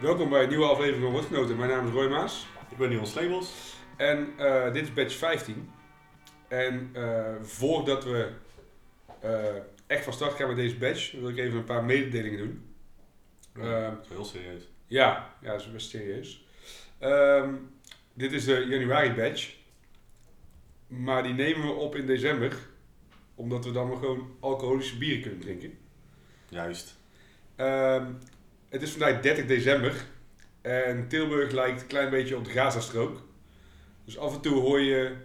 Welkom bij een nieuwe aflevering van Woordgenoten. Mijn naam is Roy Maas Ik ben Niels Slebels. en eh, dit is batch 15. En eh, voordat we eh, echt van start gaan met deze batch, wil ik even een paar mededelingen doen. Ehm, dat is wel heel serieus. ja, ja, dat is best serieus. Ehm, dit is de januari batch. Maar die nemen we op in december. Omdat we dan maar gewoon alcoholische bieren kunnen drinken. Juist. Ehm, het is vandaag 30 december. En Tilburg lijkt een klein beetje op de Gazastrook. Dus af en toe hoor je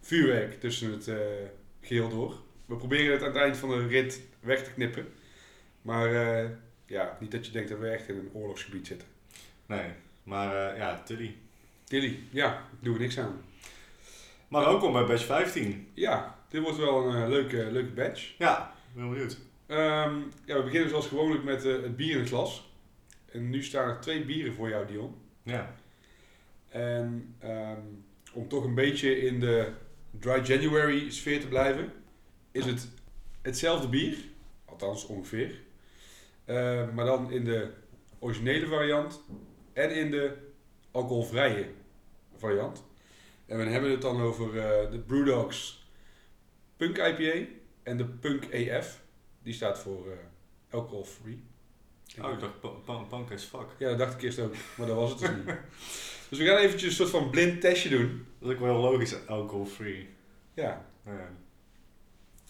vuurwerk tussen het eh, geheel door. We proberen het aan het eind van de rit weg te knippen. Maar eh, ja, niet dat je denkt dat we echt in een oorlogsgebied zitten. Nee, maar eh, ja, Tilly. Tilly, ja, ik doe er niks aan. Maar welkom bij batch 15. Ja, dit wordt wel een leuke, leuke batch. Ja, ben benieuwd. Ehm, ja, we beginnen zoals gewoonlijk met het bier in het glas. En nu staan er twee bieren voor jou, Dion. Ja. En ehm, om toch een beetje in de dry January sfeer te blijven, is het hetzelfde bier, althans ongeveer, Eh, maar dan in de originele variant en in de alcoholvrije variant. En we hebben het dan over eh, de Brewdogs Punk IPA en de Punk AF. Die staat voor eh alcohol-free. Oh, ik dacht pa- pa- punk as fuck. Ja, dat dacht ik eerst ook, maar dat was het dus niet. Dus we gaan eventjes een soort van blind testje doen. Dat is ook wel heel logisch, alcohol-free. Ja, Ja.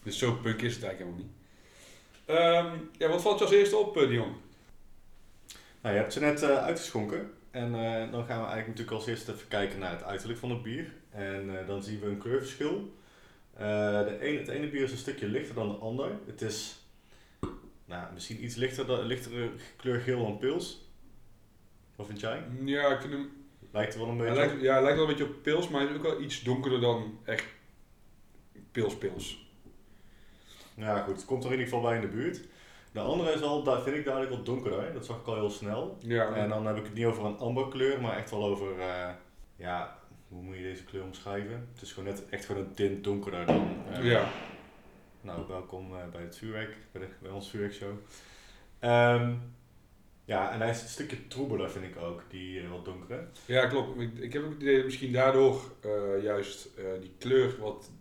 dus zo punk is het eigenlijk helemaal niet. Ehm, ja, wat valt je als eerste op, eh, Dion? Nou, je hebt ze net eh, uitgeschonken. En eh, dan gaan we eigenlijk natuurlijk als eerste even kijken naar het uiterlijk van het bier. En dan zien we een kleurverschil. De ene, het ene bier is een stukje lichter dan de ander. Het is nou, misschien iets lichter, dan- lichtere kleur geel dan pils. Wat vind jij? Ja, ik vind hem, Lijkt er wel een hij beetje lijkt, ja, hij lijkt wel een beetje op pils, maar hij is ook wel iets donkerder dan echt pils-pils. Ja, goed. Het komt er in ieder geval bij in de buurt. De andere is al, daar vind ik duidelijk wat donkerder. Dat zag ik al heel snel. Ja, En dan heb ik het niet over een amberkleur, maar echt wel over, eh, ja, hoe moet je deze kleur omschrijven? Het is gewoon net echt gewoon een tint donkerder dan. eh, ja. Nou, welkom eh, bij het vuurwerk, bij, de, bij ons vuurwerkshow. Ehm, ja, en hij is een stukje troebeler, vind ik ook, die eh, wat donkere. ja, klopt. Ik, ik heb ook het idee dat misschien daardoor eh, juist die kleur wat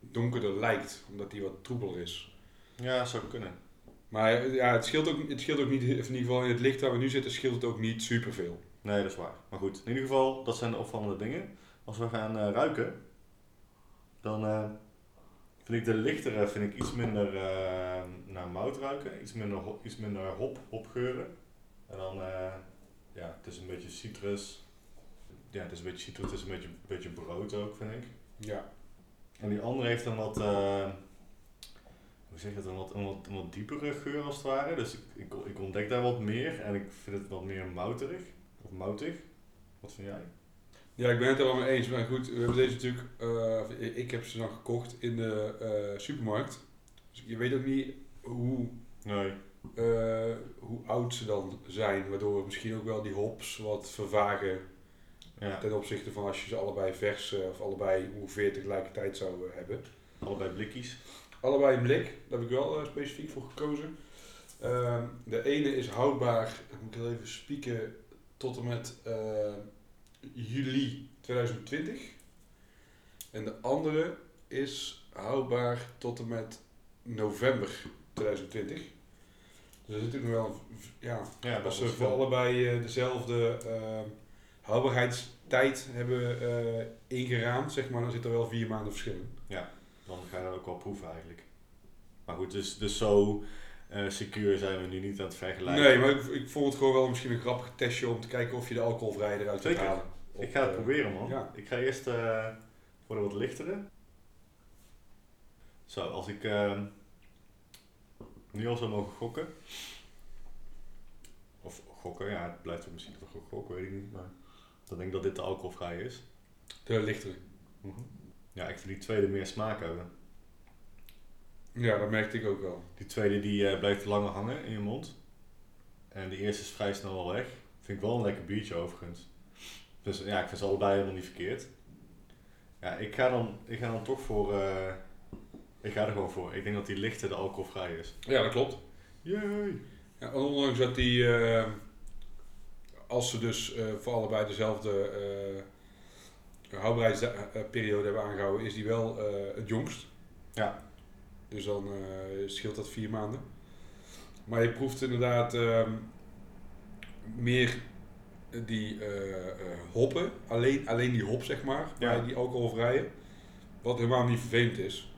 donkerder lijkt, omdat die wat troebeler is. Ja, zou kunnen. Maar ja, het scheelt ook, het scheelt ook niet, in ieder geval in het licht waar we nu zitten, scheelt het ook niet superveel. Nee, dat is waar. Maar goed, in ieder geval, dat zijn de opvallende dingen. Als we gaan ruiken, dan vind ik de lichtere vind ik iets minder eh, naar mout ruiken. Iets minder, ho- iets minder hop, hopgeuren. En dan, eh, ja, het is een beetje citrus. Ja, het is een beetje citrus, het is een beetje, beetje brood ook, vind ik. Ja. En die andere heeft een wat, eh, hoe zeg je het, een wat, een, wat, een wat diepere geur als het ware. Dus ik, ik, ik ontdek daar wat meer en ik vind het wat meer mouterig. Of moutig. Wat vind jij? Ja, ik ben het er wel mee eens. Maar goed, we hebben deze natuurlijk, eh, ik- heb ze dan gekocht in de eh, supermarkt. Dus je weet ook niet hoe, Nee. eh, hoe oud ze dan zijn. Waardoor misschien ook wel die hops wat vervagen Ja, ten opzichte van als je ze allebei vers of allebei ongeveer tegelijkertijd zou hebben. allebei blikjes. Allebei een blik, daar heb ik wel specifiek voor gekozen. Ehm, de ene is houdbaar, ik moet heel even spieken, tot en met juli 2020. En de andere is houdbaar tot en met november 2020. Dus er zit natuurlijk nog wel, een ja, Ja, als dat ze voor allebei eh, dezelfde eh, houdbaarheidstijd hebben eh, ingeraamd, zeg maar, dan zit er wel vier maanden verschil in. Dan ga je dat ook wel proeven eigenlijk. Maar goed, dus, dus zo eh secuur zijn we nu niet aan het vergelijken. Nee, maar ik, ik vond het gewoon wel misschien een grappig testje om te kijken of je de alcoholvrij eruit kunt halen. Ik ga het Op, eh, proberen man. ja. Ik ga eerst eh, voor de wat lichtere. Zo, als ik eh, nu al zou mogen gokken. Of gokken, ja, het blijft misschien toch een gok, weet ik niet. Maar dan denk ik dat dit de alcoholvrij is. De lichtere. Ja, ik vind die tweede meer smaak hebben. Ja, dat merkte ik ook wel. Die tweede die eh, blijft langer hangen in je mond. En die eerste is vrij snel al weg. Vind ik wel een lekker biertje overigens. Dus ja, ik vind ze allebei helemaal niet verkeerd. Ja, ik ga dan, ik ga dan toch voor... eh, ik ga er gewoon voor. Ik denk dat die lichte de alcoholvrij is. Ja, dat klopt. Jee! Ja, ondanks dat die eh, als ze dus voor allebei dezelfde houdbaarheidsperiode hebben aangehouden, is die wel het jongst. Ja. Dus dan scheelt dat vier maanden. Maar je proeft inderdaad ehm, meer die hoppen, alleen, alleen die hop zeg maar, Ja. bij die alcoholvrije. Wat helemaal niet vervelend is.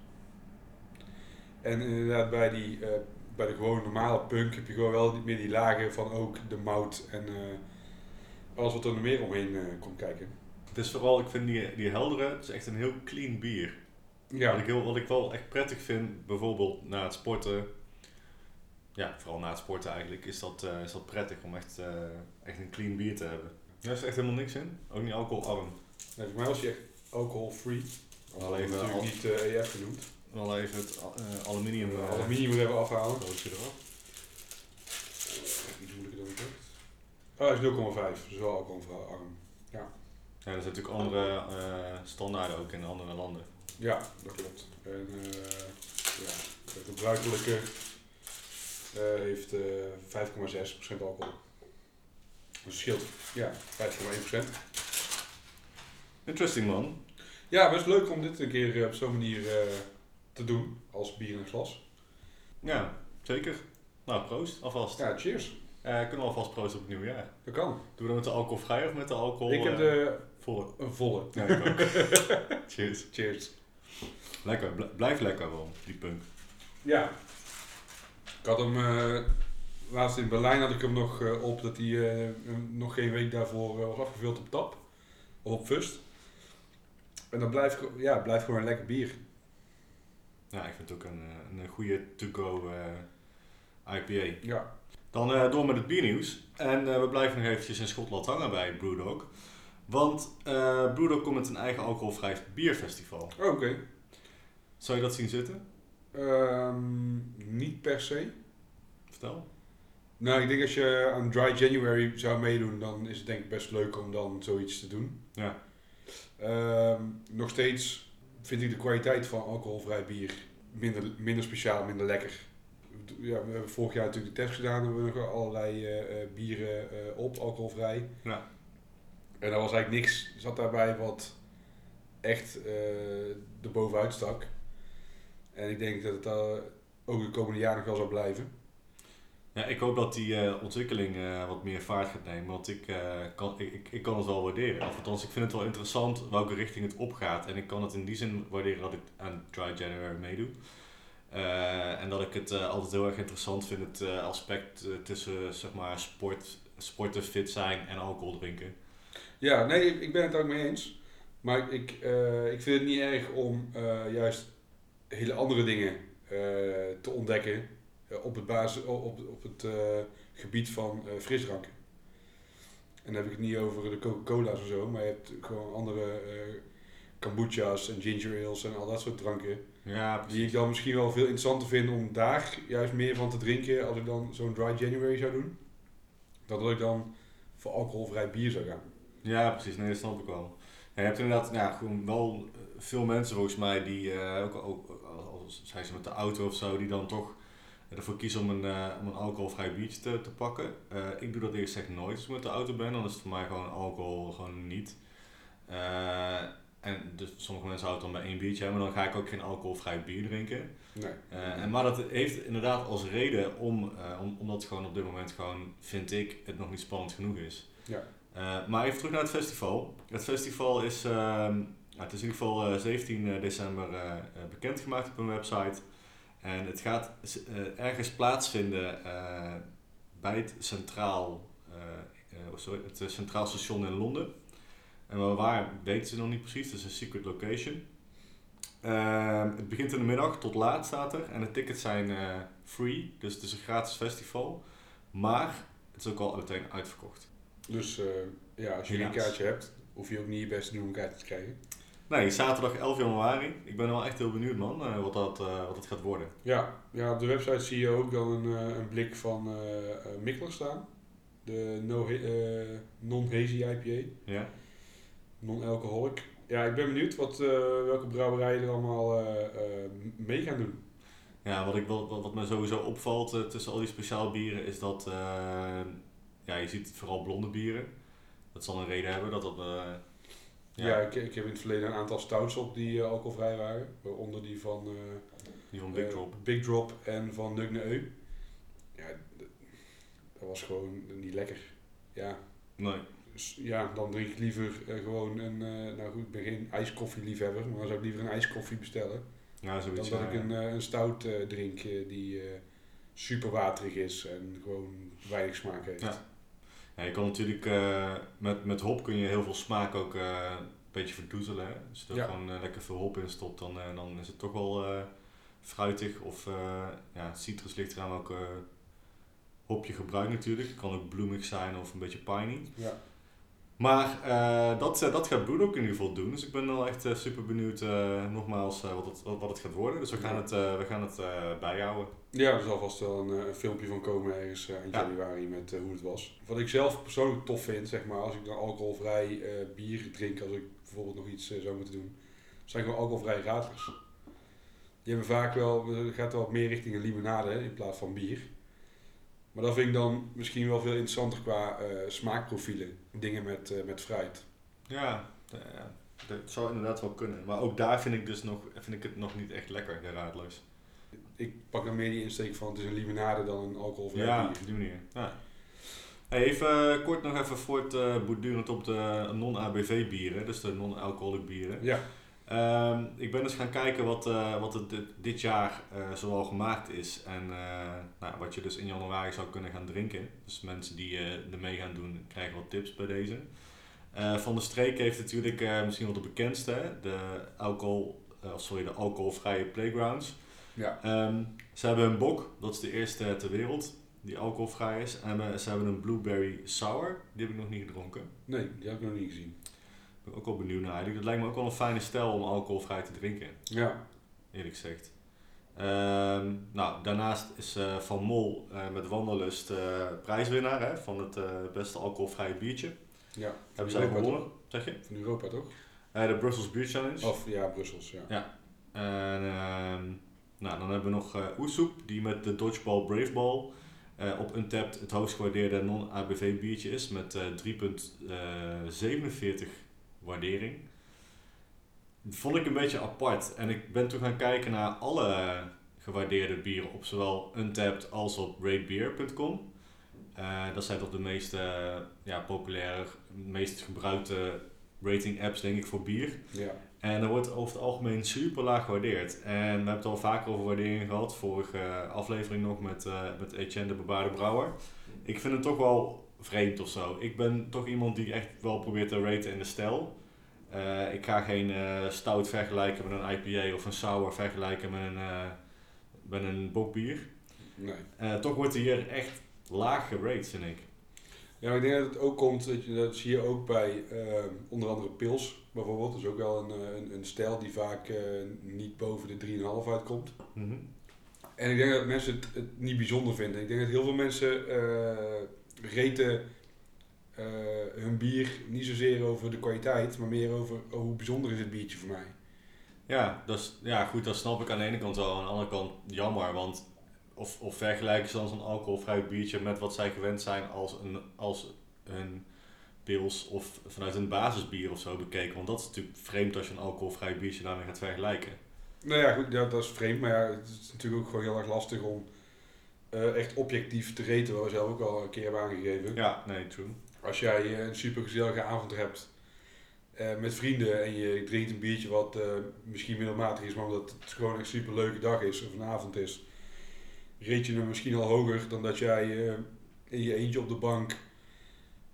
En inderdaad bij, die, eh, bij de gewone normale punk heb je gewoon wel meer die lagen van ook de mout en eh, alles wat er nog meer omheen eh, komt kijken. Het is vooral, ik vind die, die heldere, het is echt een heel clean bier. Ja, Wat, ik heel, wat ik wel echt prettig vind, bijvoorbeeld na het sporten, ja, vooral na het sporten eigenlijk, is dat, eh, is dat prettig om echt, eh, echt een clean bier te hebben. Daar is echt helemaal niks in, ook niet alcoholarm. nee, voor mij was hij echt alcohol-free. Wel Al even natuurlijk al- niet eh, EF genoemd. Wel even het aluminium, aluminium moet even afhalen. roodje eraf. Iets moeilijker dan ik dacht. Oh, hij is 0,5, dus wel alcoholarm. Ja, er zijn natuurlijk andere standaarden ook in andere landen. Ja, dat klopt. En uh, ja, de gebruikelijke uh, heeft uh, 5,6% alcohol. Dus scheelt ja, 5,1%. Interesting man. Ja, best leuk om dit een keer op zo'n manier te doen als bier in een glas. Ja, zeker. Nou, proost alvast. Ja, cheers. kunnen we alvast proosten op het nieuwe jaar. Dat kan. Doen we dat met de alcoholvrij of met de alcohol? Ik heb de volle. Een volle. Ja, ik ook. Cheers. Cheers. Lekker, blijf lekker wel, die punk. Ja. Ik had hem, uh, laatst in Berlijn had ik hem nog uh, op dat hij uh, nog geen week daarvoor was afgevuld op tap. Of op fust. En dat blijft, ja, blijft gewoon een lekker bier. Ja, ik vind het ook een, een goede to-go IPA. Ja. Dan door met het biernieuws. En we blijven nog eventjes in Schotland hangen bij Brewdog. Want uh, Brewdog komt met een eigen alcoholvrij bierfestival. Oké. Okay. Zou je dat zien zitten? Um, niet per se. Vertel. Nou, ik denk als je aan Dry January zou meedoen, dan is het denk ik best leuk om dan zoiets te doen. Ja. Um, nog steeds vind ik de kwaliteit van alcoholvrij bier minder, minder speciaal, minder lekker. Ja, we hebben vorig jaar natuurlijk de test gedaan, hebben we nog allerlei uh, bieren uh, op, alcoholvrij. Ja. En daar was eigenlijk niks, zat daarbij wat echt uh, er bovenuit stak. En ik denk dat het ook de komende jaren nog wel zal blijven. Ja, ik hoop dat die uh, ontwikkeling wat meer vaart gaat nemen, want ik, kan, ik, ik kan het wel waarderen. Of althans, ik vind het wel interessant welke richting het opgaat. En ik kan het in die zin waarderen dat ik aan Dry January meedoe. en dat ik het altijd heel erg interessant vind, het aspect tussen zeg maar, sport, sporten, fit zijn en alcohol drinken. Ja, nee, ik ben het ook mee eens. Maar ik, uh, ik vind het niet erg om uh, juist hele andere dingen uh, te ontdekken op het, basis, op, op het gebied van frisdranken. En dan heb ik het niet over de Coca-Cola's of zo, maar je hebt gewoon andere kombucha's en ginger ales en al dat soort dranken. Ja, die ik dan misschien wel veel interessanter vind om daar juist meer van te drinken als ik dan zo'n dry January zou doen. Dan dat ik dan voor alcoholvrij bier zou gaan. Ja, precies. Nee, dat snap ik wel. Ja, je hebt inderdaad ja, gewoon wel veel mensen volgens mij die uh, ook, ook als zijn ze met de auto of zo, die dan toch ervoor kiezen om een, uh, om een alcoholvrij biertje te, te pakken. Uh, ik doe dat eerst echt nooit als ik met de auto ben, dan is het voor mij gewoon alcohol gewoon niet. en dus sommige mensen houden dan bij één biertje, maar dan ga ik ook geen alcoholvrij bier drinken. Nee. en, maar dat heeft inderdaad als reden om, om, omdat het gewoon op dit moment gewoon, vind ik, het nog niet spannend genoeg is. Ja. Uh, maar even terug naar het festival. Het festival is, ja, het is in ieder geval uh, 17 december uh, bekendgemaakt op een website. En het gaat ergens plaatsvinden bij het centraal, sorry, het centraal station in Londen. En waar weten ze nog niet precies, het is een secret location. Ehm, het begint in de middag tot laat staat er en de tickets zijn free, dus het is een gratis festival. Maar het is ook al meteen uitverkocht. Dus uh, ja, als je een kaartje hebt, hoef je ook niet je best te doen om een kaartje te krijgen. Nee, zaterdag 11 januari. Ik ben wel echt heel benieuwd man, uh, wat, dat, uh, wat dat gaat worden. Ja, ja, op de website zie je ook dan een, een blik van Mikkeler staan. De no, non-hazy IPA. Ja. Non-alcoholic. Ja, ik ben benieuwd wat, welke brouwerijen er allemaal mee gaan doen. Ja, wat, ik, wat, wat me sowieso opvalt tussen al die speciaal bieren is dat ja, je ziet vooral blonde bieren. Dat zal een reden hebben dat dat... eh, Ja, ik, ik heb in het verleden een aantal stouts op die eh, alcoholvrij waren. Waaronder die van eh, die van Big Drop. Big Drop en van Nugne Eu. Ja, dat was gewoon niet lekker. Ja, Nee. dus ja dan drink ik liever gewoon een... nou goed, ik ben geen ijskoffieliefhebber, maar dan zou ik liever een ijskoffie bestellen. Ja, Dan zoiets. dat ja, ik een, een stout drink die super waterig is en gewoon weinig smaak heeft. Ja. Ja, je kan natuurlijk eh, met, met hop kun je heel veel smaak ook eh, een beetje verdoezelen. Hè? Als je er Ja. gewoon eh, lekker veel hop in stopt, dan, dan is het toch wel fruitig. Of ja, citrus ligt eraan welke hop je gebruikt natuurlijk. Het kan ook bloemig zijn of een beetje piney. Ja. Maar dat, dat gaat Broed ook in ieder geval doen. Dus ik ben wel echt super benieuwd nogmaals wat, het, wat, het gaat worden. Dus we gaan het, we gaan het bijhouden. Ja, er zal vast wel een, eh, een filmpje van komen ergens eh, in Ja. januari met eh, hoe het was. Wat ik zelf persoonlijk tof vind, zeg maar, als ik dan alcoholvrij bier drink, als ik bijvoorbeeld nog iets zou moeten doen, zijn gewoon alcoholvrije radlers. Die hebben vaak wel, gaat wel meer richting een limonade in plaats van bier. Maar dat vind ik dan misschien wel veel interessanter qua smaakprofielen. Dingen met, met fruit. Ja, ja, dat zou inderdaad wel kunnen. Maar ook daar vind ik, dus nog, vind ik het nog niet echt lekker, de raadloos. Ik pak dan meer die insteek van het is een limonade dan een alcoholvrij Ja, bier. op die manier. Ja. Hey, even eh, kort nog even voortbordurend op de non-ABV bieren, dus de non-alcoholic bieren. Ja, Ehm, ik ben dus gaan kijken wat, eh, wat er dit, jaar eh zoal gemaakt is en eh, nou, wat je dus in januari zou kunnen gaan drinken. Dus mensen die eh er mee gaan doen krijgen wat tips bij deze. Eh, van de streek heeft natuurlijk eh, misschien wel de bekendste, de, alcohol, eh, sorry, de alcoholvrije playgrounds. Ja. Ehm, ze hebben een bok, dat is de eerste ter wereld die alcoholvrij is. En eh, ze hebben een blueberry sour, die heb ik nog niet gedronken. nee, die heb ik nog niet gezien. Ben ik ook wel benieuwd naar eigenlijk. Het lijkt me ook wel een fijne stijl om alcoholvrij te drinken, Ja, eerlijk gezegd. Ehm, nou, daarnaast is eh, Van Mol eh, met Wanderlust eh, prijswinnaar hè, van het beste alcoholvrije biertje. ja. Hebben zij Europa, gewonnen, zeg je? Van Europa toch? De Brussels Beer Challenge. Of ja, Brussels, ja. En ehm, nou, dan hebben we nog eh Oesoep, die met de Dodgeball Brave Ball eh, op Untapped het hoogst gewaardeerde non-ABV biertje is met eh 3,47 waardering. Dat vond ik een beetje apart. En ik ben toen gaan kijken naar alle gewaardeerde bieren op zowel Untapped als op ratebeer.com. Eh, dat zijn toch de meest eh, ja, populaire, meest gebruikte rating apps denk ik voor bier. ja. En dat wordt over het algemeen super laag gewaardeerd. En we hebben het al vaker over waarderingen gehad. Vorige eh, aflevering nog met, eh met Etienne de Bebaarde Brouwer. Ik vind het toch wel vreemd of zo. Ik ben toch iemand die echt wel probeert te raten in de stijl. Eh, ik ga geen stout vergelijken met een IPA of een sour vergelijken met een, met een bokbier. Nee. Toch wordt hij hier echt laag gerate, vind ik. Ja, maar ik denk dat het ook komt, dat, je, dat zie je ook bij eh, onder andere pils bijvoorbeeld. Dat is ook wel een, eh, een, een stijl die vaak eh, niet boven de 3,5 uitkomt. Mhm. En ik denk dat mensen het, het niet bijzonder vinden. Ik denk dat heel veel mensen eh reten hun bier niet zozeer over de kwaliteit, maar meer over oh, hoe bijzonder is het biertje voor mij. Ja, dat is, ja, goed, dat snap ik aan de ene kant wel. Aan de andere kant jammer, want of, of vergelijken ze dan zo'n alcoholvrij biertje met wat zij gewend zijn als een, als een pils of vanuit een basisbier of zo bekeken. Want dat is natuurlijk vreemd als je een alcoholvrij biertje daarmee gaat vergelijken. Nou ja, goed, ja, dat is vreemd, maar ja, het is natuurlijk ook gewoon heel erg lastig om eh, echt objectief te reten, wat we zelf ook al een keer hebben aangegeven. Ja, nee, true. Als jij eh, een super gezellige avond hebt eh, met vrienden en je drinkt een biertje wat misschien middelmatig is, maar omdat het gewoon een super leuke dag is of een avond is, reed je hem misschien al hoger dan dat jij in je eentje op de bank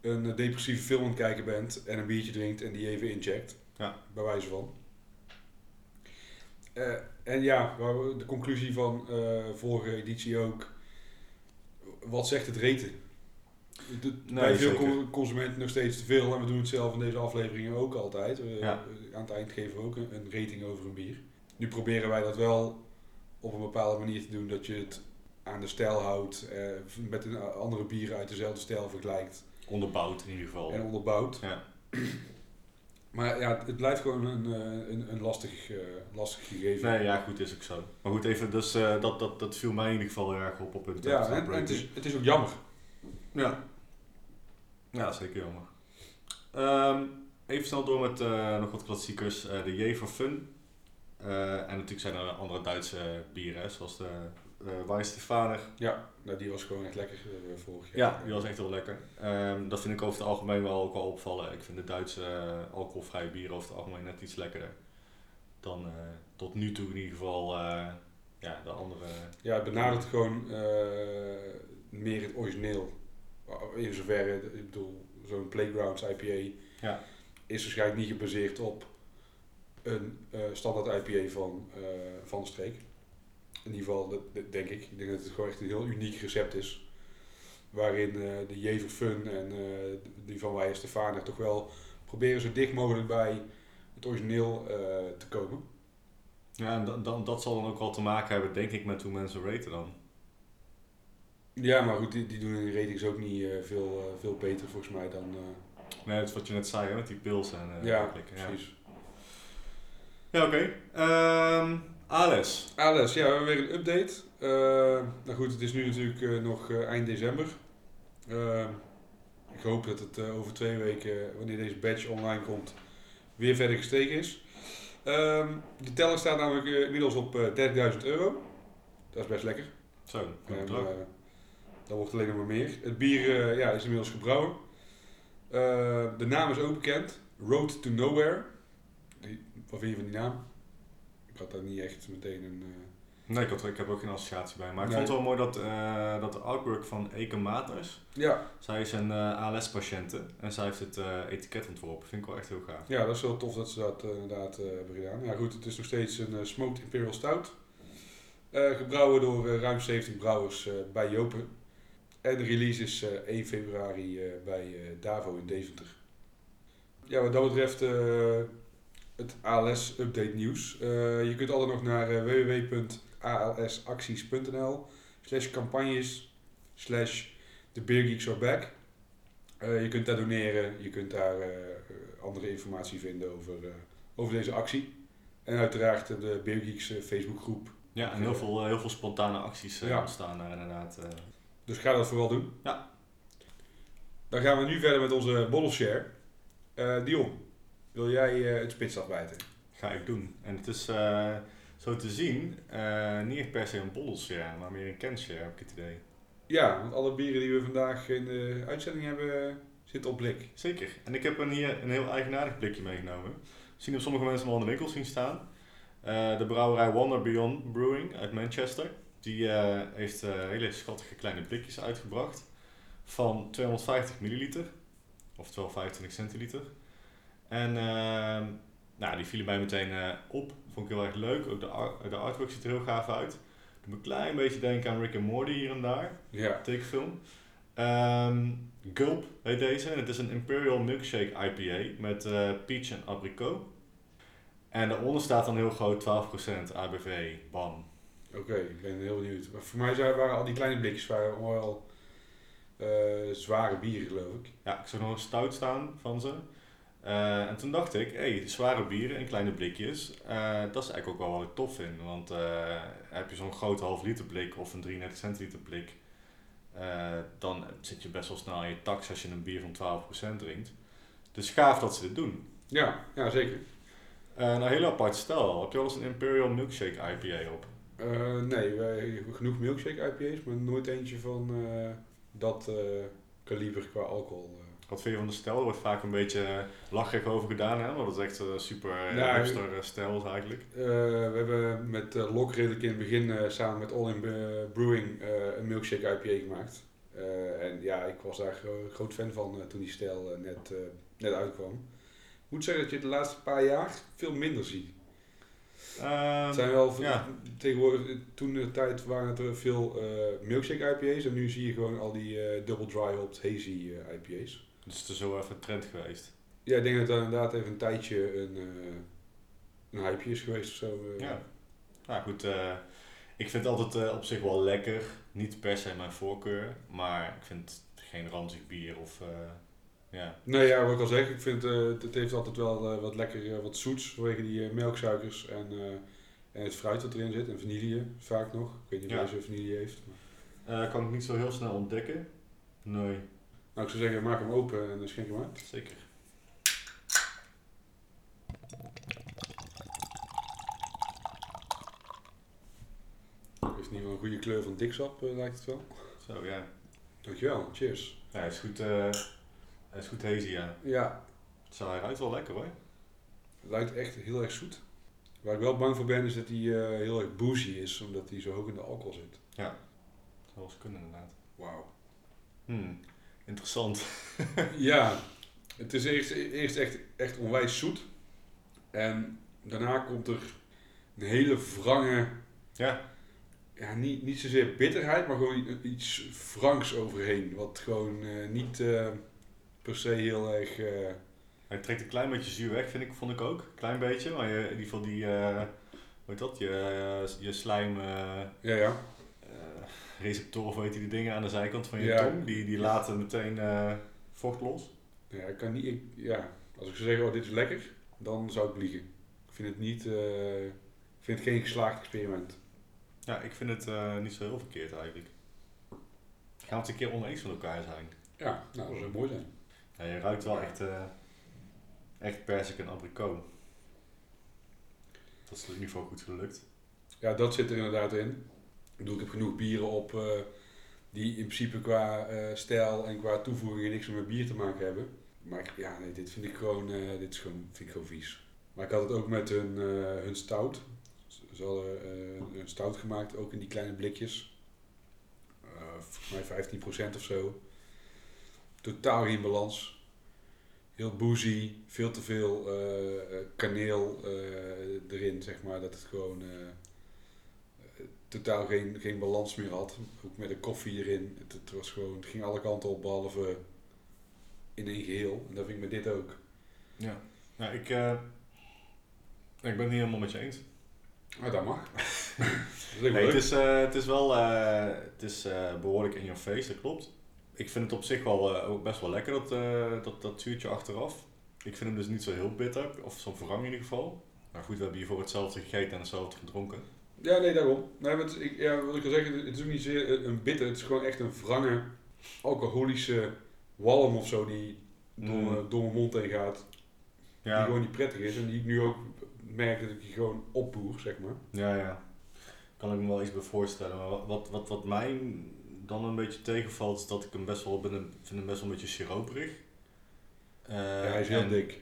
een eh, depressieve film aan het kijken bent en een biertje drinkt en die even incheckt. Ja. Bij wijze van. Eh, en ja, de conclusie van eh vorige editie ook. Wat zegt het reten? De- bij veel zeker. consumenten nog steeds te veel. En we doen het zelf in deze afleveringen ook altijd. We- Ja. Aan het eind geven we ook een, een rating over een bier. Nu proberen wij dat wel op een bepaalde manier te doen. Dat je het aan de stijl houdt. eh, met een andere bieren uit dezelfde stijl vergelijkt. Onderbouwd in ieder geval. En onderbouwt. Ja. Maar ja, het blijft gewoon een, eh, een, een lastig, eh, lastig gegeven. Nee, ja, goed, is ook zo. Maar goed, even, dus eh, dat, dat, dat viel mij in ieder geval heel erg op op het ja, en, en het, is, het is ook jammer. Ja. Ja, zeker jammer. Ehm, even snel door met nog wat klassiekers. De J for Fun. En natuurlijk zijn er andere Duitse bieren, zoals de uh, Weihenstephaner. Ja, nou, die was gewoon echt lekker uh, vorig jaar. Ja, die was echt heel lekker. Um, dat vind ik over het algemeen wel ook wel opvallen. Ik vind de Duitse uh, alcoholvrije bieren over het algemeen net iets lekkerder. Dan tot nu toe in ieder geval ja, de andere... Ja, het benadert gewoon meer het origineel. In zoverre, ik bedoel, zo'n Playgrounds IPA ja. is waarschijnlijk niet gebaseerd op een standaard IPA van, van de streek. In ieder geval, dat, dat denk ik. Ik denk dat het gewoon echt een heel uniek recept is. Waarin uh, de Jever Fun en uh, die van Wij Stefane toch wel proberen zo dicht mogelijk bij het origineel uh, te komen. Ja, en dan, dan, dat zal dan ook wel te maken hebben, denk ik, met hoe mensen raten dan. Ja, maar goed, die, die doen in ratings ook niet veel, veel beter volgens mij dan... Nee, dat is wat je net zei, hè, met die pils en ja, precies. Ja, oké. Okay. Um, Ales. Ales, ja, we hebben weer een update. Uh, nou goed, het is nu natuurlijk uh, nog uh, eind december. ik hoop dat het over twee weken, wanneer deze badge online komt, weer verder gestegen is. Ehm, de teller staat namelijk inmiddels op 30.000 euro. Dat is best lekker. Zo, en, Dan wordt alleen nog maar meer. Het bier ja, is inmiddels gebrouwen. de naam is ook bekend. Road to Nowhere. Wat vind je van die naam? Ik had daar niet echt meteen een... Uh... Nee, ik, had, ik heb ook geen associatie bij. Maar ik vond het wel mooi dat, uh, dat de artwork van Eke Maters... Ja. Zij is een uh, ALS-patiënte en zij heeft het etiket ontworpen. Vind ik wel echt heel gaaf. Ja, dat is wel tof dat ze dat inderdaad hebben gedaan. Ja goed, het is nog steeds een Smoked Imperial Stout. gebrouwen door ruim 17 brouwers bij Jopen. En de release is 1 februari bij Davo in Deventer. Ja, wat dat betreft het ALS update nieuws. Uh, je kunt altijd nog naar uh, www.alsacties.nl slash campagnes slash the beer geeks are back. Uh, je kunt daar doneren, je kunt daar andere informatie vinden over, over deze actie. En uiteraard de Beer Geeks Facebookgroep. Ja, en heel veel, heel veel spontane acties ja. ontstaan daar inderdaad. Dus ga dat vooral doen. Ja. Dan gaan we nu verder met onze bottle share. Dion, wil jij uh, het spits afbijten? Ga ik doen. En het is uh, zo te zien, uh, niet echt per se een bottles maar meer een kenshare heb ik het idee. Ja, want alle bieren die we vandaag in de uitzending hebben, zitten op blik. Zeker. En ik heb een hier een heel eigenaardig blikje meegenomen. Zien op sommige mensen al in de winkel zien staan. de brouwerij Wonder Beyond Brewing uit Manchester. Die heeft hele schattige kleine blikjes uitgebracht. Van 250 milliliter. Oftewel 25 centiliter. En uh, nou, die vielen mij meteen uh, op. Vond ik heel erg leuk. Ook de, art, de artwork ziet er heel gaaf uit. Doe me een klein beetje denken aan Rick and Morty hier en daar. Ja. Tekenfilm. Um, Gulp heet deze. En het is een Imperial Milkshake IPA met uh, peach en abricot. En daaronder staat dan heel groot 12% ABV. Bam. Oké, ik ben heel benieuwd. Maar voor mij waren al die kleine blikjes waren wel uh, zware bieren, geloof ik. Ja, ik zag nog een stout staan van ze. Uh, en toen dacht ik, hey, zware bieren en kleine blikjes, uh, dat is eigenlijk ook wel wat ik tof vind. Want uh, heb je zo'n grote half liter blik of een 33 centiliter blik, dan zit je best wel snel in je tax als je een bier van 12% drinkt. Dus gaaf dat ze dit doen. Ja, ja zeker. een hele apart stel. Heb je al eens een Imperial Milkshake IPA op? nee, wij hebben genoeg milkshake IPA's, maar nooit eentje van dat kaliber qua alcohol. Wat vind je van de stijl? Er wordt vaak een beetje lachig over gedaan, hè? want dat is echt een super ja, hipster stijl eigenlijk. Uh, we hebben met uh, Lok redelijk in het begin uh, samen met All In Brewing een milkshake IPA gemaakt. en ja, ik was daar gro groot fan van toen die stijl net, net uitkwam. Ik moet zeggen dat je de laatste paar jaar veel minder ziet. Um, het zijn wel ja. tegenwoordig, toen de tijd waren het er veel milkshake IPA's en nu zie je gewoon al die double dry hopped hazy IPA's. Dus het is zo even een trend geweest. Ja, ik denk dat het inderdaad even een tijdje een, uh, een hype is geweest of zo. Uh. Ja. Nou goed, uh, ik vind het altijd op zich wel lekker. Niet per se mijn voorkeur, maar ik vind geen ranzig bier of ja. Nee, ja, wat ik al zeg, ik vind het heeft altijd wel wat lekker, wat zoets vanwege die melksuikers en, en het fruit dat erin zit en vanille vaak nog. Ik weet niet of ja. deze vanille heeft. Maar. kan ik niet zo heel snel ontdekken. Nee. Nou, ik zou zeggen, maak hem open en dan schenk hem uit. Zeker. Heeft niet wel een goede kleur van diksap, eh, lijkt het wel. Zo, ja. Dankjewel, cheers. Ja, hij is goed, eh hij is goed hazy, ja. Ja, Zo, hij ruikt wel lekker hoor. het lijkt echt heel erg zoet. Waar ik wel bang voor ben is dat hij eh, heel erg boozy is, omdat hij zo hoog in de alcohol zit. Zou wel eens kunnen inderdaad. Wauw. Hmm, interessant. Ja, het is eerst, eerst echt, echt onwijs zoet. En daarna komt er een hele wrange, Ja, ja, niet, niet zozeer bitterheid, maar gewoon iets wrangs overheen. Wat gewoon eh, niet eh, per se heel erg... eh, hij trekt een klein beetje zuur weg, vind ik, vond ik ook. Klein beetje, maar je, in ieder geval die, hoe heet dat, je, je slijm... ja, ja. Receptoren, of weet je die dingen aan de zijkant van je Ja. tong, die, die laten meteen eh, vocht los. Ja, ik kan niet... Ik, ja, als ik zou zeggen, oh, dit is lekker, dan zou ik liegen. Ik vind het niet... eh, ik vind het geen geslaagd experiment. Ja, ik vind het eh, niet zo heel verkeerd eigenlijk. Gaan we het een keer oneens met elkaar zijn? Ja, nou, dat zou mooi zijn. Ja, je ruikt wel echt, eh echt persik en abrikoot. Dat is in ieder geval goed gelukt. Ja, dat zit er inderdaad in. Ik ik heb genoeg bieren op eh, die in principe qua eh, stijl en qua toevoegingen niks meer met bier te maken hebben. Maar ja, nee, dit vind ik gewoon, eh, dit is gewoon, vind ik gewoon vies. Maar ik had het ook met hun, hun stout. Ze hadden een stout gemaakt, ook in die kleine blikjes. Volgens mij 15% of zo. Totaal geen balans. Heel boozy, veel te veel eh, kaneel erin, zeg maar. Dat het gewoon totaal geen, geen balans meer had. Ook met de koffie erin. Het, het, was gewoon, het ging alle kanten op, behalve in één geheel. En dat vind ik met dit ook. Ja. Ja, ik, eh, ik ben het niet helemaal met je eens. Maar dat mag. dat Nee, het is, eh, het is wel eh, het is, eh, behoorlijk in your face, dat klopt. Ik vind het op zich wel ook best wel lekker, dat, dat, dat zuurtje achteraf. Ik vind hem dus niet zo heel bitter, of zo wrang in ieder geval. Maar goed, we hebben hiervoor hetzelfde gegeten en hetzelfde gedronken. Ja, nee, daarom. Nee, maar het, ik, ja, wat ik wil zeggen, het is ook niet zeer een- een bitter. Het is gewoon echt een wrange, alcoholische walm of zo die door, Mm. mijn- door mijn mond heen gaat. Die Ja, gewoon niet prettig is. En die ik nu ook merk dat ik die gewoon opboer, zeg maar. ja, ja. Kan ik me wel iets bij voorstellen. Maar wat, wat, wat, mij dan een beetje tegenvalt, is dat ik hem best wel, ben, vind hem best wel een beetje siroperig. Eh, ja, hij is heel en- dik.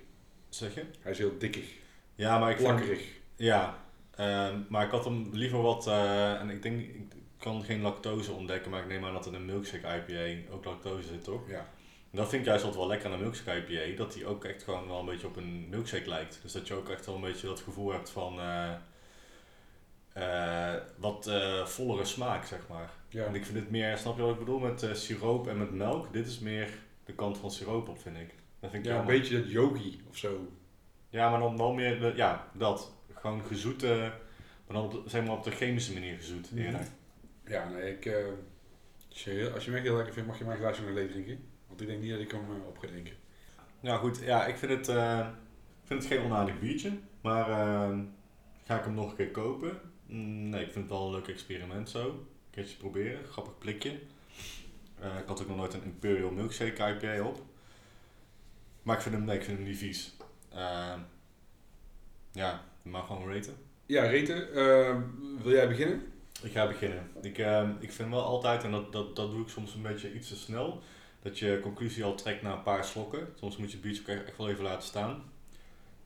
Zeg je? Hij is heel dikkig. Ja, maar ik vind. Ja, ehm, maar ik had hem liever wat, eh, en ik denk, ik kan geen lactose ontdekken, maar ik neem aan dat in een milkshake IPA ook lactose zit, toch? Ja. En dat vind ik juist altijd wel lekker aan een milkshake IPA, dat die ook echt gewoon wel een beetje op een milkshake lijkt. Dus dat je ook echt wel een beetje dat gevoel hebt van eh, eh, wat vollere smaak, zeg maar. Ja. En ik vind het meer, snap je wat ik bedoel, met siroop en met melk. Dit is meer de kant van siroop op, vind ik. Dat vind ik ja, een beetje dat yogi of zo. Ja, maar dan wel meer, de, ja, dat. Gewoon gezoete, maar dan op, de- zeg maar op de chemische manier gezoet eerder. Ja, nee, ik... eh, als, je, heel- als je me echt heel lekker vindt, mag je mijn glaasje nog leeg drinken. Want ik denk niet dat ik hem eh, op ga drinken. Nou goed, ja, ik vind het, eh, ik vind het geen onaardig biertje, maar eh, ga ik hem nog een keer kopen? Mm, nee, ik vind het wel een leuk experiment zo. Een keertje proberen, grappig blikje. Eh, ik had ook nog nooit een Imperial Milkshake IPA op. Maar ik vind hem, nee, ik vind hem niet vies. Eh, ja, maar gewoon raten. Ja, Reten, eh, wil jij beginnen? Ik ga beginnen. Ik, ehm, ik vind wel altijd, en dat, dat, dat doe ik soms een beetje iets te snel, dat je conclusie al trekt na een paar slokken. Soms moet je het biertje ook echt wel even laten staan.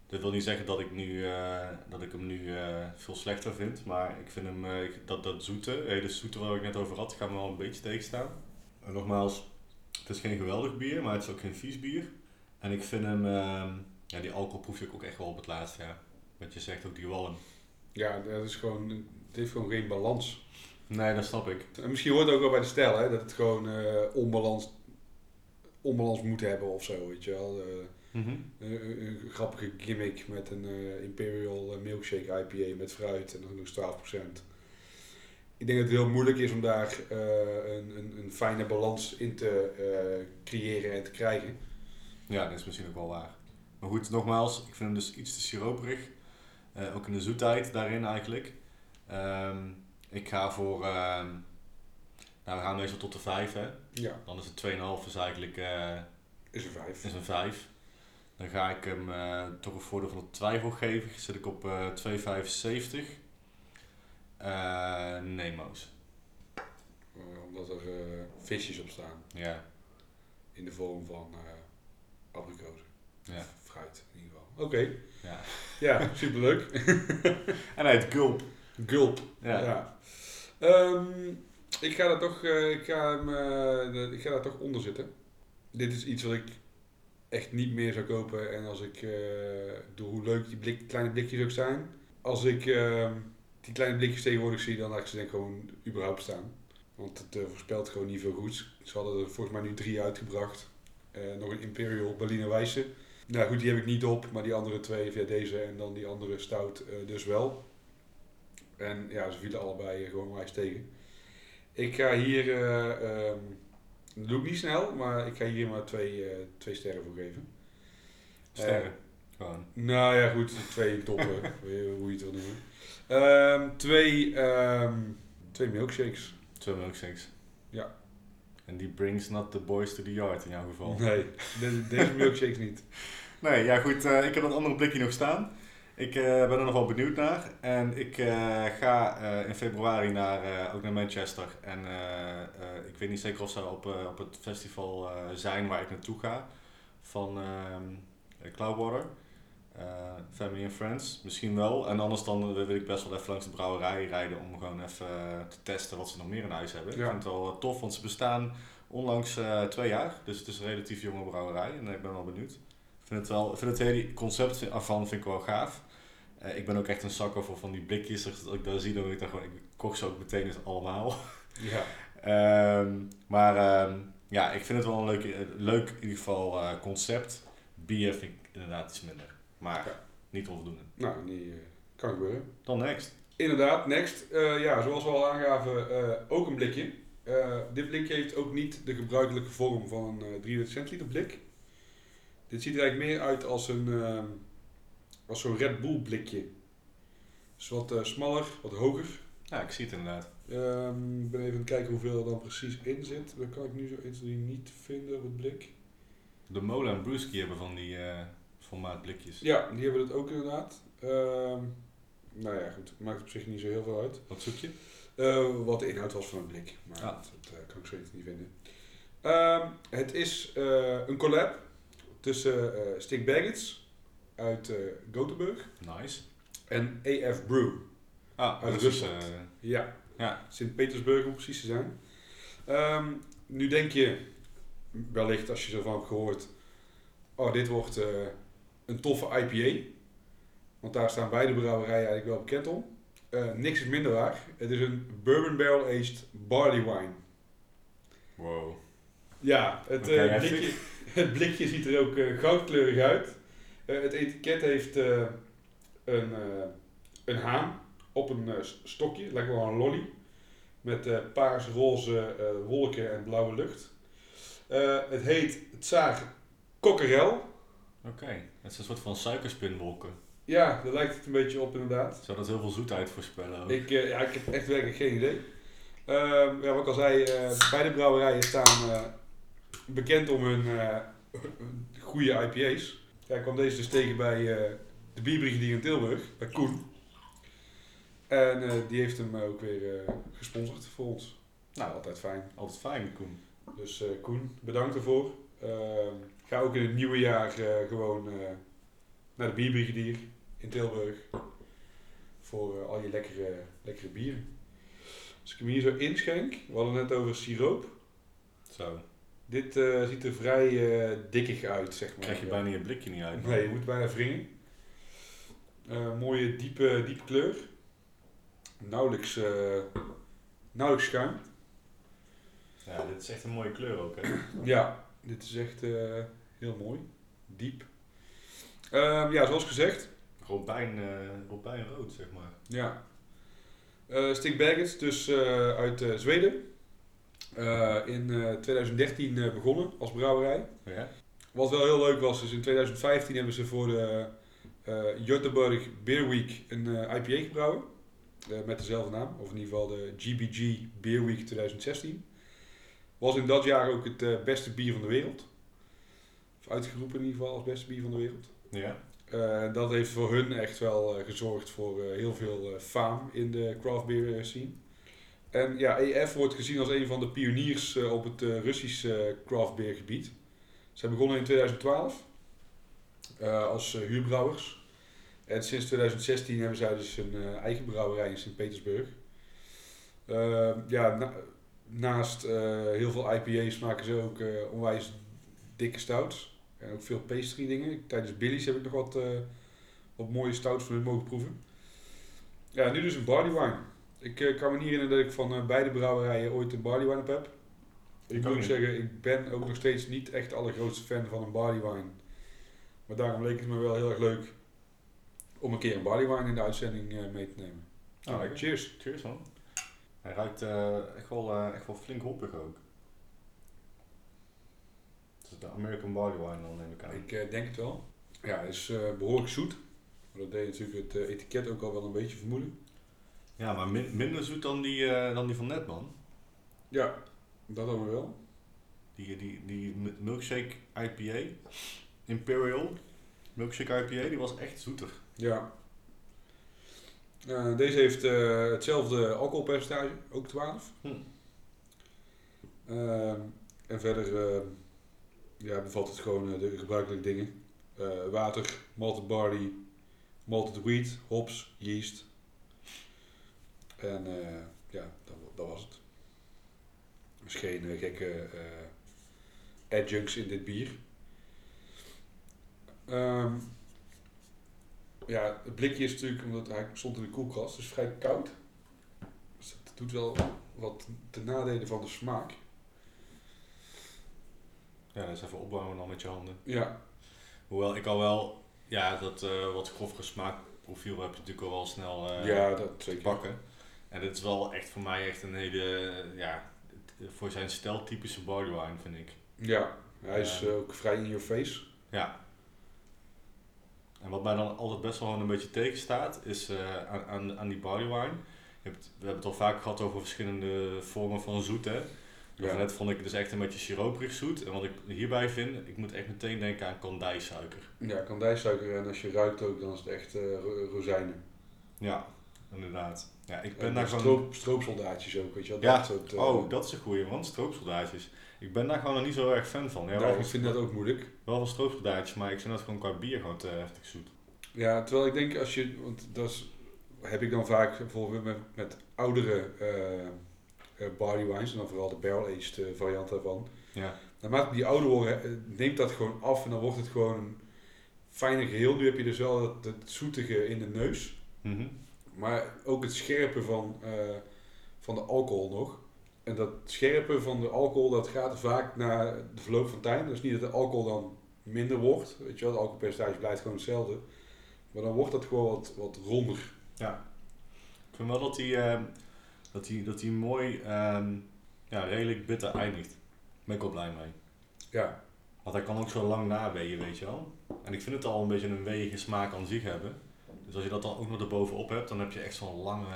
Dat wil niet zeggen dat ik, nu, eh, dat ik hem nu eh, veel slechter vind, maar ik vind hem, eh, ik- dat, dat zoete, de zoete waar ik net over had, gaat me wel een beetje tegenstaan. En nogmaals, het is geen geweldig bier, maar het is ook geen vies bier. En ik vind hem, ehm, ja, die alcohol proef ik ook echt wel op het laatst, ja. Wat je zegt, ook die walm. Ja, dat is gewoon... Het heeft gewoon geen balans. Nee, dat snap ik. En misschien hoort het ook wel bij de stijl, hè, dat het gewoon eh, onbalans, onbalans moet hebben of zo, weet je wel. Eh, Mhm. een, een- een grappige gimmick met een eh, Imperial Milkshake IPA met fruit en dan nog eens 12%. Ik denk dat het heel moeilijk is om daar een, een, een fijne balans in te creëren en te krijgen. Ja, dat is misschien ook wel waar. Maar goed, nogmaals, ik vind hem dus iets te siroperig. Eh, ook in de zoetheid daarin eigenlijk. Ehm, ik ga voor, ehm, Nou, we gaan meestal tot de 5, hè. Ja, Dan is het 2,5 is eigenlijk eh, is een vijf. is een 5. Dan ga ik hem eh, toch een voordeel van de twijfel geven. Zit ik op eh 2,75. Eh Nemo's. Omdat er visjes op staan. Ja, In de vorm van eh abrikozen. ja, Fruit in ieder geval. Oké. ja. Ja, superleuk. En hij heet Gulp. Gulp. Ja. Ja. Ehm, ik ga daar toch, eh, ik ga hem, eh, ik ga daar toch onder zitten. Dit is iets wat ik echt niet meer zou kopen. En als ik, eh, door hoe leuk die blik, kleine blikjes ook zijn. Als ik ehm, die kleine blikjes tegenwoordig zie, dan laat ik ze denk ik gewoon überhaupt staan. Want het voorspelt gewoon niet veel goeds. Ze hadden er volgens mij nu drie uitgebracht. Nog een Imperial Berliner Weisse. Nou goed, die heb ik niet op, maar die andere twee, via deze en dan die andere stout, eh, dus wel. En ja, ze vielen allebei eh, gewoon wijs tegen. Ik ga hier, eh, ehm, dat doe ik niet snel, maar ik ga hier maar twee, twee sterren voor geven. Sterren. Gewoon. Nou ja, goed, twee toppen, hoe je het wil noemen. Ehm, twee, ehm, twee milkshakes. Twee milkshakes. En die brings not the boys to the yard in jouw geval. Nee, de- deze milkshakes niet. Nee, ja goed, eh, ik heb dat andere blikje nog staan. Ik eh, ben er nog wel benieuwd naar. En ik eh, ga in februari naar, ook naar Manchester. En ik weet niet zeker of ze op, op het festival zijn waar ik naartoe ga. Van ehm Cloudwater. Eh, family and Friends. Misschien wel. En anders dan wil ik best wel even langs de brouwerij rijden om gewoon even eh, te testen wat ze nog meer in huis hebben. Ja. Ik vind het wel eh, tof, want ze bestaan onlangs eh, twee jaar. Dus het is een relatief jonge brouwerij. En ik ben wel benieuwd. Ik vind het wel, vind het hele concept ervan vind ik wel gaaf. Eh, ik ben ook echt een zakker voor van die blikjes. Dus Als ik dat zie, dan ik dan gewoon, ik koch ze ook meteen eens allemaal. Ja, Ehm, maar ehm, ja, ik vind het wel een leuk, eh, leuk in ieder geval eh, concept. Bier vind ik inderdaad iets minder. Maar Ja. niet onvoldoende. nou, die eh, kan gebeuren. Dan next. Inderdaad, next. Eh, ja, zoals we al aangaven, eh, ook een blikje. Dit blikje heeft ook niet de gebruikelijke vorm van een eh 300 centiliter blik. Dit ziet er eigenlijk meer uit als een als zo'n Red Bull blikje. Dus wat smaller, wat hoger. Ja, ik zie het inderdaad. Ehm, Ik ben even aan het kijken hoeveel er dan precies in zit. Dat kan ik nu zo 1, 2, 3 niet vinden op het blik. De Mola en Brewski hebben van die formaat blikjes. Ja, die hebben het ook inderdaad. Ehm, nou ja, goed. Maakt op zich niet zo heel veel uit. Wat zoek je? Eh, wat de inhoud was van het blik. Maar Ah. dat, dat, eh, kan ik zoiets niet vinden. Ehm, het is eh, een collab tussen Stick Baggets uit Gothenburg Nice. en AF Brew. Ah, Uit dus Rusland. eh, Ja, ja. Sint-Petersburg om precies te zijn. Ehm, nu denk je, wellicht als je ervan hebt gehoord, oh dit wordt een toffe IPA. Want daar staan beide brouwerijen eigenlijk wel bekend om. Eh, niks is minder waar. Het is een bourbon barrel aged barley wine. Wow. Ja, het, eh, blikje, het blikje ziet er ook eh, goudkleurig uit. Het etiket heeft een, een haan op een stokje, lijkt wel een lolly. Met paars, roze wolken en blauwe lucht. Het heet Tsaar Kokkerel. Oké. Het is een soort van suikerspinwolken. Ja, daar lijkt het een beetje op inderdaad. Zou dat heel veel zoetheid voorspellen? ook? Ik, eh, ja, ik heb echt werkelijk geen idee. Ehm, ja, wat ik al zei, eh, beide brouwerijen staan eh, bekend om hun goede IPA's. Ja, ik kwam deze dus tegen bij de bierbrigadier in Tilburg, bij Koen. En die heeft hem ook weer gesponsord voor ons. Nou, altijd fijn. Altijd fijn, Koen. Dus Koen, bedankt ervoor. Ga ook in het nieuwe jaar eh, gewoon eh, naar de bierbrigadier in Tilburg. Voor eh, al je lekkere, lekkere bieren. Als ik hem hier zo inschenk, we hadden het net over siroop. Zo. Dit ziet er vrij eh, dikkig uit, zeg maar. Krijg je bijna je blikje niet uit. man. Nee, je moet bijna wringen. Mooie diepe, diepe kleur. Nauwelijks, nauwelijks schuim. Ja, dit is echt een mooie kleur ook, hè? Ja, dit is echt eh, heel mooi. Diep. Ehm, ja, zoals gezegd. Robijn, eh robijnrood, zeg maar. Ja. Baggets, dus uit Zweden. In eh, 2013 eh, begonnen als brouwerij. Ja? Wat wel heel leuk was, is in 2015 hebben ze voor de Göteborg Beer Week een IPA gebrouwen. Met dezelfde naam, of in ieder geval de GBG Beer Week 2016. Was in dat jaar ook het eh, beste bier van de wereld. Of uitgeroepen in ieder geval als beste bier van de wereld. Ja. Eh, dat heeft voor hun echt wel eh, gezorgd voor heel veel faam in de craft beer scene. En ja, EF wordt gezien als een van de pioniers op het Russische craft beer gebied. Ze begonnen in 2012 eh, als huurbrouwers. En sinds 2016 hebben zij dus een eigen brouwerij in Sint-Petersburg. Ja, na- naast eh, heel veel IPA's maken ze ook eh, onwijs dikke stouts. En ook veel pastry dingen. Tijdens Billy's heb ik nog wat, eh, wat mooie stouts van hun mogen proeven. Ja, nu dus een barley wine. Ik kan me niet herinneren dat ik van beide brouwerijen ooit een barley wine op heb. Ik Ik moet zeggen, ik ben ook nog steeds niet echt de allergrootste fan van een barley wine. Maar daarom leek het me wel heel erg leuk om een keer een barley wine in de uitzending mee te nemen. Nou, lekker. cheers. Cheers man. Hij ruikt eh, echt, wel, eh, echt wel flink hoppig ook. Het is de American Barley Wine dan neem ik aan. Ik eh, denk het wel. Ja, het is eh, behoorlijk zoet. Maar dat deed natuurlijk het etiket ook al wel een beetje vermoeden. Ja, maar min- minder zoet dan die, eh, dan die van net man. Ja, dat dan wel. Die, die, die mi- milkshake IPA, Imperial milkshake IPA, die was echt zoeter. Ja. Eh, deze heeft eh, hetzelfde alcoholpercentage, ook 12. Hm. Ehm, en verder eh, ja, bevat het gewoon eh, de gebruikelijke dingen. Water, malted barley, malted wheat, hops, yeast. En ja, dat, dat was het. Is geen gekke adjuncts in dit bier. Ehm, ja, het blikje is natuurlijk, omdat hij stond in de koelkast, dus vrij koud. Dus dat doet wel wat ten nadele van de smaak. Ja, dat is even opbouwen dan met je handen. Ja, Hoewel ik al wel, ja, dat eh, wat grovere smaakprofiel heb je natuurlijk al wel snel eh, ja dat te zeker. pakken. En dit is wel echt voor mij echt een hele, eh, ja, het- voor zijn stijl typische wine vind ik. Ja, hij is ook vrij in your face. Ja. En wat mij dan altijd best wel een beetje tegenstaat, is eh, aan, aan, aan die barley wine. Je hebt, we hebben het al vaak gehad over verschillende vormen van zoet, hè. Ja. Net vond ik het dus echt een beetje siroperig zoet. En wat ik hierbij vind, ik moet echt meteen denken aan kandijsuiker. Ja, kandijsuiker en als je ruikt ook, dan is het echt eh, ro- rozijnen. Ja, inderdaad. Ja, ik ben En daar stroop, stroopsoldaatjes ook, weet je wel. Ja. Dat soort, eh, Oh, dat is een goeie man, stroopsoldaatjes. Ik ben daar gewoon nog niet zo erg fan van. Ja, wel, ik vind dat ook moeilijk. wel van stroopsoldaatjes, maar ik vind dat gewoon qua bier gewoon te heftig zoet. Ja, terwijl ik denk als je, want dat is, heb ik dan vaak bijvoorbeeld met, met oudere barley wines, en dan vooral de barrel-aged eh, variant daarvan. Ja. Naarmate die ouder worden, neemt dat gewoon af en dan wordt het gewoon een fijner geheel. Nu heb je dus wel het, het zoetige in de neus, Mhm. maar ook het scherpe van, van de alcohol nog. En dat scherpe van de alcohol, dat gaat vaak na de verloop van tijd. Dus niet dat de alcohol dan minder wordt, weet je wel, het alcoholpercentage blijft gewoon hetzelfde. Maar dan wordt dat gewoon wat, wat ronder. Ik vind wel dat hij, ehm, dat hij, dat hij mooi, ehm, ja, redelijk bitter eindigt. Daar ben ik wel blij mee. Ja, Want hij kan ook zo lang naweeën, weet je wel. En ik vind het al een beetje een weeige smaak aan zich hebben. Dus als je dat dan ook nog erbovenop hebt, dan heb je echt zo'n lange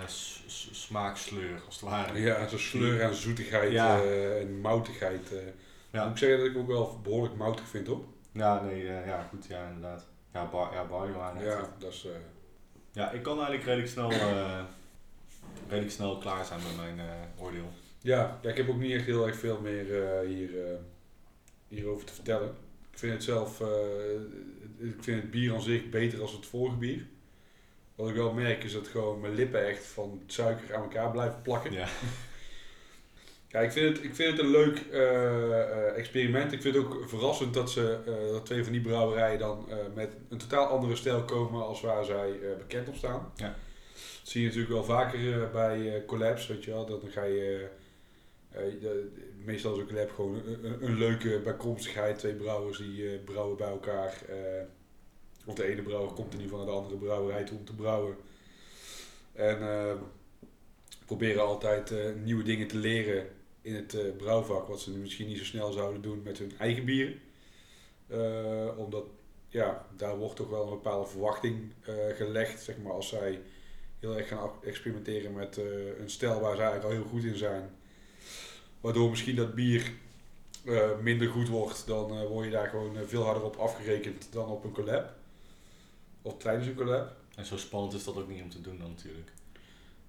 smaaksleur, als het ware. ja zo'n sleur aan zoetigheid Ja. eh, en moutigheid. eh. Ja. Moet ik zeggen dat ik ook wel behoorlijk moutig vind, hoor. Ja, nee, eh, ja, goed, ja, inderdaad. Ja, bar, ja barley. Ja, dat is... ja, ik kan eigenlijk redelijk snel, redelijk snel klaar zijn met mijn oordeel. Ja, ja, ik heb ook niet echt heel erg veel meer hier, hierover te vertellen. Ik vind het zelf, ik vind het bier aan zich beter als het vorige bier. Wat ik wel merk is dat gewoon mijn lippen echt van suiker aan elkaar blijven plakken. Ja. Ja, ik vind het, ik vind het een leuk eh, eh, experiment. Ik vind het ook verrassend dat, ze, eh, dat twee van die brouwerijen dan met een totaal andere stijl komen als waar zij bekend op staan. Ja. Dat zie je natuurlijk wel vaker bij collabs, weet je wel. Dan ga je, de- meestal is een collab gewoon een, een, leuke bijkomstigheid. Twee brouwers die brouwen bij elkaar. Of de ene brouwer komt ieder geval naar de andere brouwerij toe om te brouwen. En eh, proberen altijd eh, nieuwe dingen te leren in het eh, brouwvak, wat ze nu misschien niet zo snel zouden doen met hun eigen bieren. Omdat, ja, daar wordt toch wel een bepaalde verwachting gelegd, zeg maar, als zij heel erg gaan experimenteren met een stijl waar ze eigenlijk al heel goed in zijn. Waardoor misschien dat bier minder goed wordt. Dan word je daar gewoon veel harder op afgerekend dan op een collab. Of tijdens een collab. En zo spannend is dat ook niet om te doen dan natuurlijk.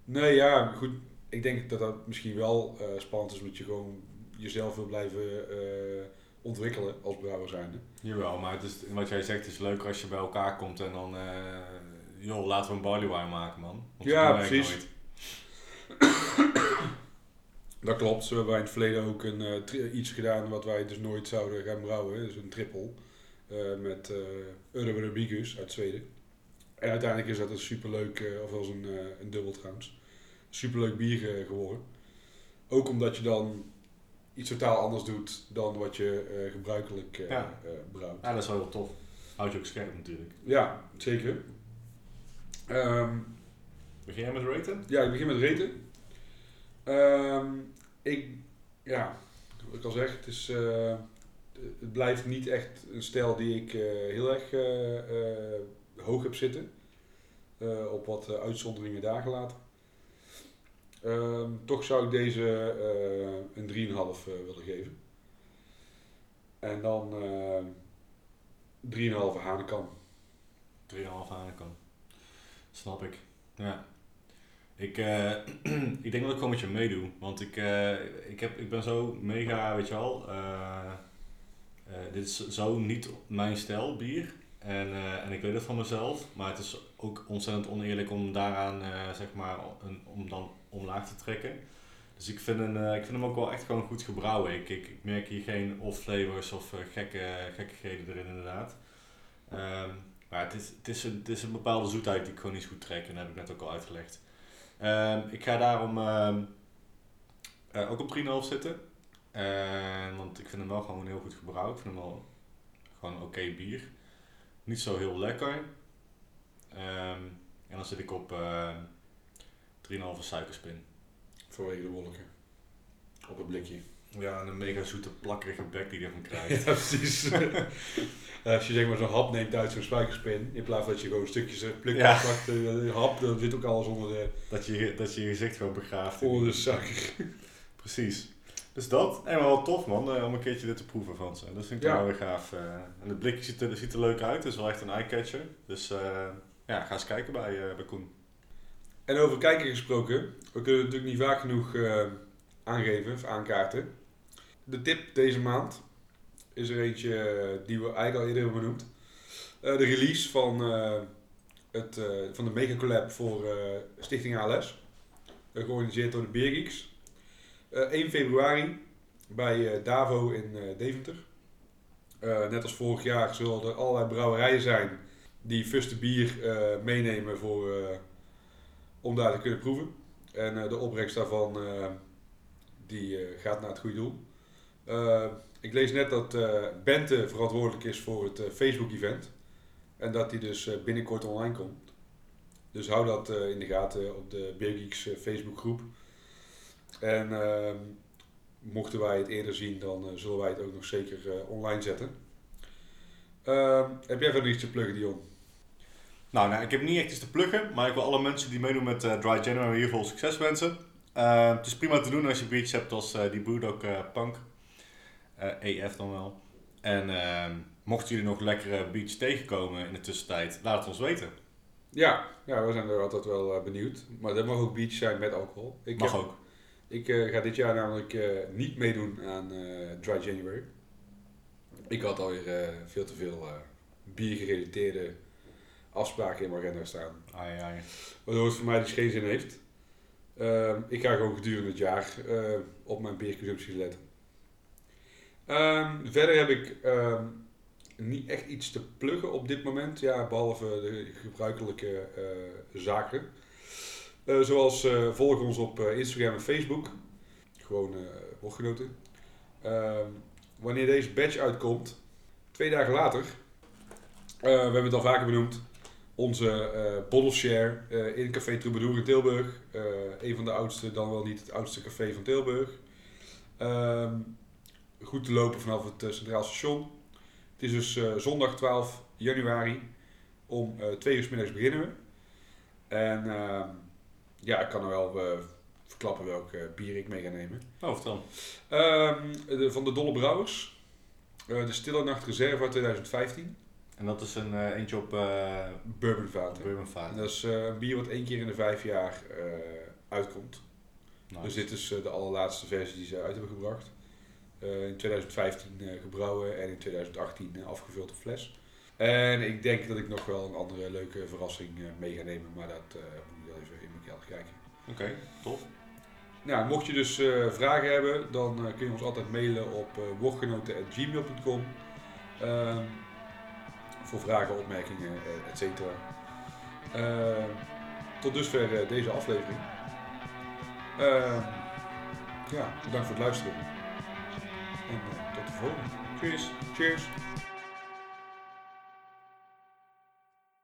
Nee, ja, goed. Ik denk dat dat misschien wel eh, spannend is, omdat je gewoon jezelf wil blijven eh, ontwikkelen als brouwer zijnde. Jawel, maar het is, wat jij zegt is leuker als je bij elkaar komt en dan, eh, joh, laten we een barley wine maken man. Want Ja, precies. Dat klopt. Zo hebben in het verleden ook een, iets gedaan wat wij dus nooit zouden gaan brouwen. Dus een triple met uh, Urban uit Zweden. En uiteindelijk is dat een superleuk, eh of was een, eh, een dubbel trouwens, superleuk bier eh, geworden. Ook omdat je dan iets totaal anders doet dan wat je eh, gebruikelijk eh, Ja. eh, brouwt. Ja, dat is wel heel tof. Houd je ook scherp natuurlijk. Ja, zeker. Ehm, Begin jij met raten? Ja, ik begin met reten. Ehm, ik, ja, wat ik al zeg, het, is, eh, het blijft niet echt een stijl die ik eh, heel erg eh, eh, hoog heb zitten. Op wat uitzonderingen daar gelaten. Ehm, toch zou ik deze een 3,5 eh, willen geven. En dan eh 3,5 hanenkam. 3,5 aan de kant. Snap ik. Ja. Ik, ik denk dat ik gewoon met je meedoe. Want ik, ik, heb, ik ben zo mega, weet je wel. Dit is zo niet mijn stijl bier. En, eh, en ik weet het van mezelf. Maar het is ook ontzettend oneerlijk om daaraan, eh, zeg maar, een, om dan omlaag te trekken. Dus ik vind, een, eh, ik vind hem ook wel echt gewoon goed gebrouwen. Ik, ik, merk hier geen off-flavors of eh, gekke, gekkigheden erin inderdaad. Ehm, maar het is, het, is een, het is een bepaalde zoetheid die ik gewoon niet goed trek. En dat heb ik net ook al uitgelegd. Ehm, ik ga daarom ehm, eh, ook op 3,5 zitten. En want ik vind hem wel gewoon heel goed gebrouwen. Ik vind hem wel gewoon oké bier. Niet zo heel lekker. Ehm, en dan zit ik op eh 3,5 suikerspin. Vanwege de wolken. Op het blikje. Ja, en een mega zoete plakkerige bek die je ervan krijgt. Ja, precies. Als je zeg maar zo'n hap neemt uit zo'n spijkerspin, in plaats van dat je gewoon stukjes plukt Ja. plakt, eh, de hap, dan zit ook alles onder de, dat, je, dat je je gezicht gewoon begraaft. in onder de suiker. Precies. Dus dat. En wel tof man, eh, om een keertje dit te proeven van ze. Dat vind ik Ja. wel weer gaaf. eh. en het blikje ziet er, ziet er leuk uit. Het is wel echt een eye-catcher. Dus eh, ja, ga eens kijken bij, bij Koen. En over kijken gesproken, we kunnen het natuurlijk niet vaak genoeg aangeven of aankaarten. De tip deze maand is er eentje die we eigenlijk al eerder hebben benoemd. De release van, het, van de Mega Collab voor Stichting ALS. Georganiseerd door de Beergeeks. Eh 1 februari bij eh, Davo in eh, Deventer. Eh, net als vorig jaar zullen er allerlei brouwerijen zijn die fuste bier eh, meenemen voor, eh, om daar te kunnen proeven. En eh, de opbrengst daarvan eh, die, eh, gaat naar het goede doel. Eh, ik lees net dat eh, Bente verantwoordelijk is voor het eh, Facebook-event. En dat die dus eh, binnenkort online komt. Dus hou dat eh, in de gaten op de Beer Geeks eh, Facebookgroep. En ehm, mochten wij het eerder zien, dan eh, zullen wij het ook nog zeker eh, online zetten. Ehm, heb jij verder iets te pluggen, Dion? Nou, nou, ik heb niet echt iets te pluggen, maar ik wil alle mensen die meedoen met eh, Dry January heel veel succes wensen. Eh, het is prima te doen als je biertjes hebt als die Brewdog eh, Punk. EF dan wel. En ehm, mochten jullie nog lekkere beats tegenkomen in de tussentijd, laat het ons weten. Ja, ja we zijn er altijd wel benieuwd. Maar dat mag ook beach zijn met alcohol. Ik, Mag heb- ook. Ik eh, ga dit jaar namelijk eh, niet meedoen aan eh, Dry January. Ik had alweer veel te veel biergerelateerde afspraken in mijn agenda staan. Ai, ai. Waardoor het voor mij dus geen zin heeft. Ehm, ik ga gewoon gedurende het jaar op mijn bierconsumpties letten. Ehm, verder heb ik ehm, niet echt iets te pluggen op dit moment. Ja, behalve de gebruikelijke zaken. Eh, zoals eh volg ons op eh, Instagram en Facebook. Gewoon woordgenoten. Ehm, wanneer deze badge uitkomt, twee dagen later. we hebben het al vaker benoemd onze eh bottle share in Café Troubadour in Tilburg. Een van de oudste, dan wel niet het oudste café van Tilburg. Ehm, goed te lopen vanaf het Centraal Station. Het is dus zondag 12 januari. Om twee uur middags beginnen we. En ehm, ja, ik kan er wel eh, verklappen welk eh, bier ik mee ga nemen. Oh, vertel. Ehm, de, van de Dolle Brouwers. Eh, de Stille Nacht Reserve uit 2015. En dat is een eentje op uh, Bourbon vaten. bourbon vaat. En dat is een bier wat één keer in de vijf jaar uitkomt. Nice. Dus dit is de allerlaatste versie die ze uit hebben gebracht. In 2015 eh, gebrouwen en in 2018 eh, afgevuld op fles. En ik denk dat ik nog wel een andere leuke verrassing mee ga nemen, maar dat kijken. Oké, tof. Nou, mocht je dus eh, vragen hebben, dan eh, kun je ons altijd mailen op uh, woordgenoten.gmail.com Ehm, Voor vragen, opmerkingen, eh, et cetera. Ehm, tot dusver eh, deze aflevering. Ehm, ja, bedankt voor het luisteren. En eh, tot de volgende. Cheers. Cheers.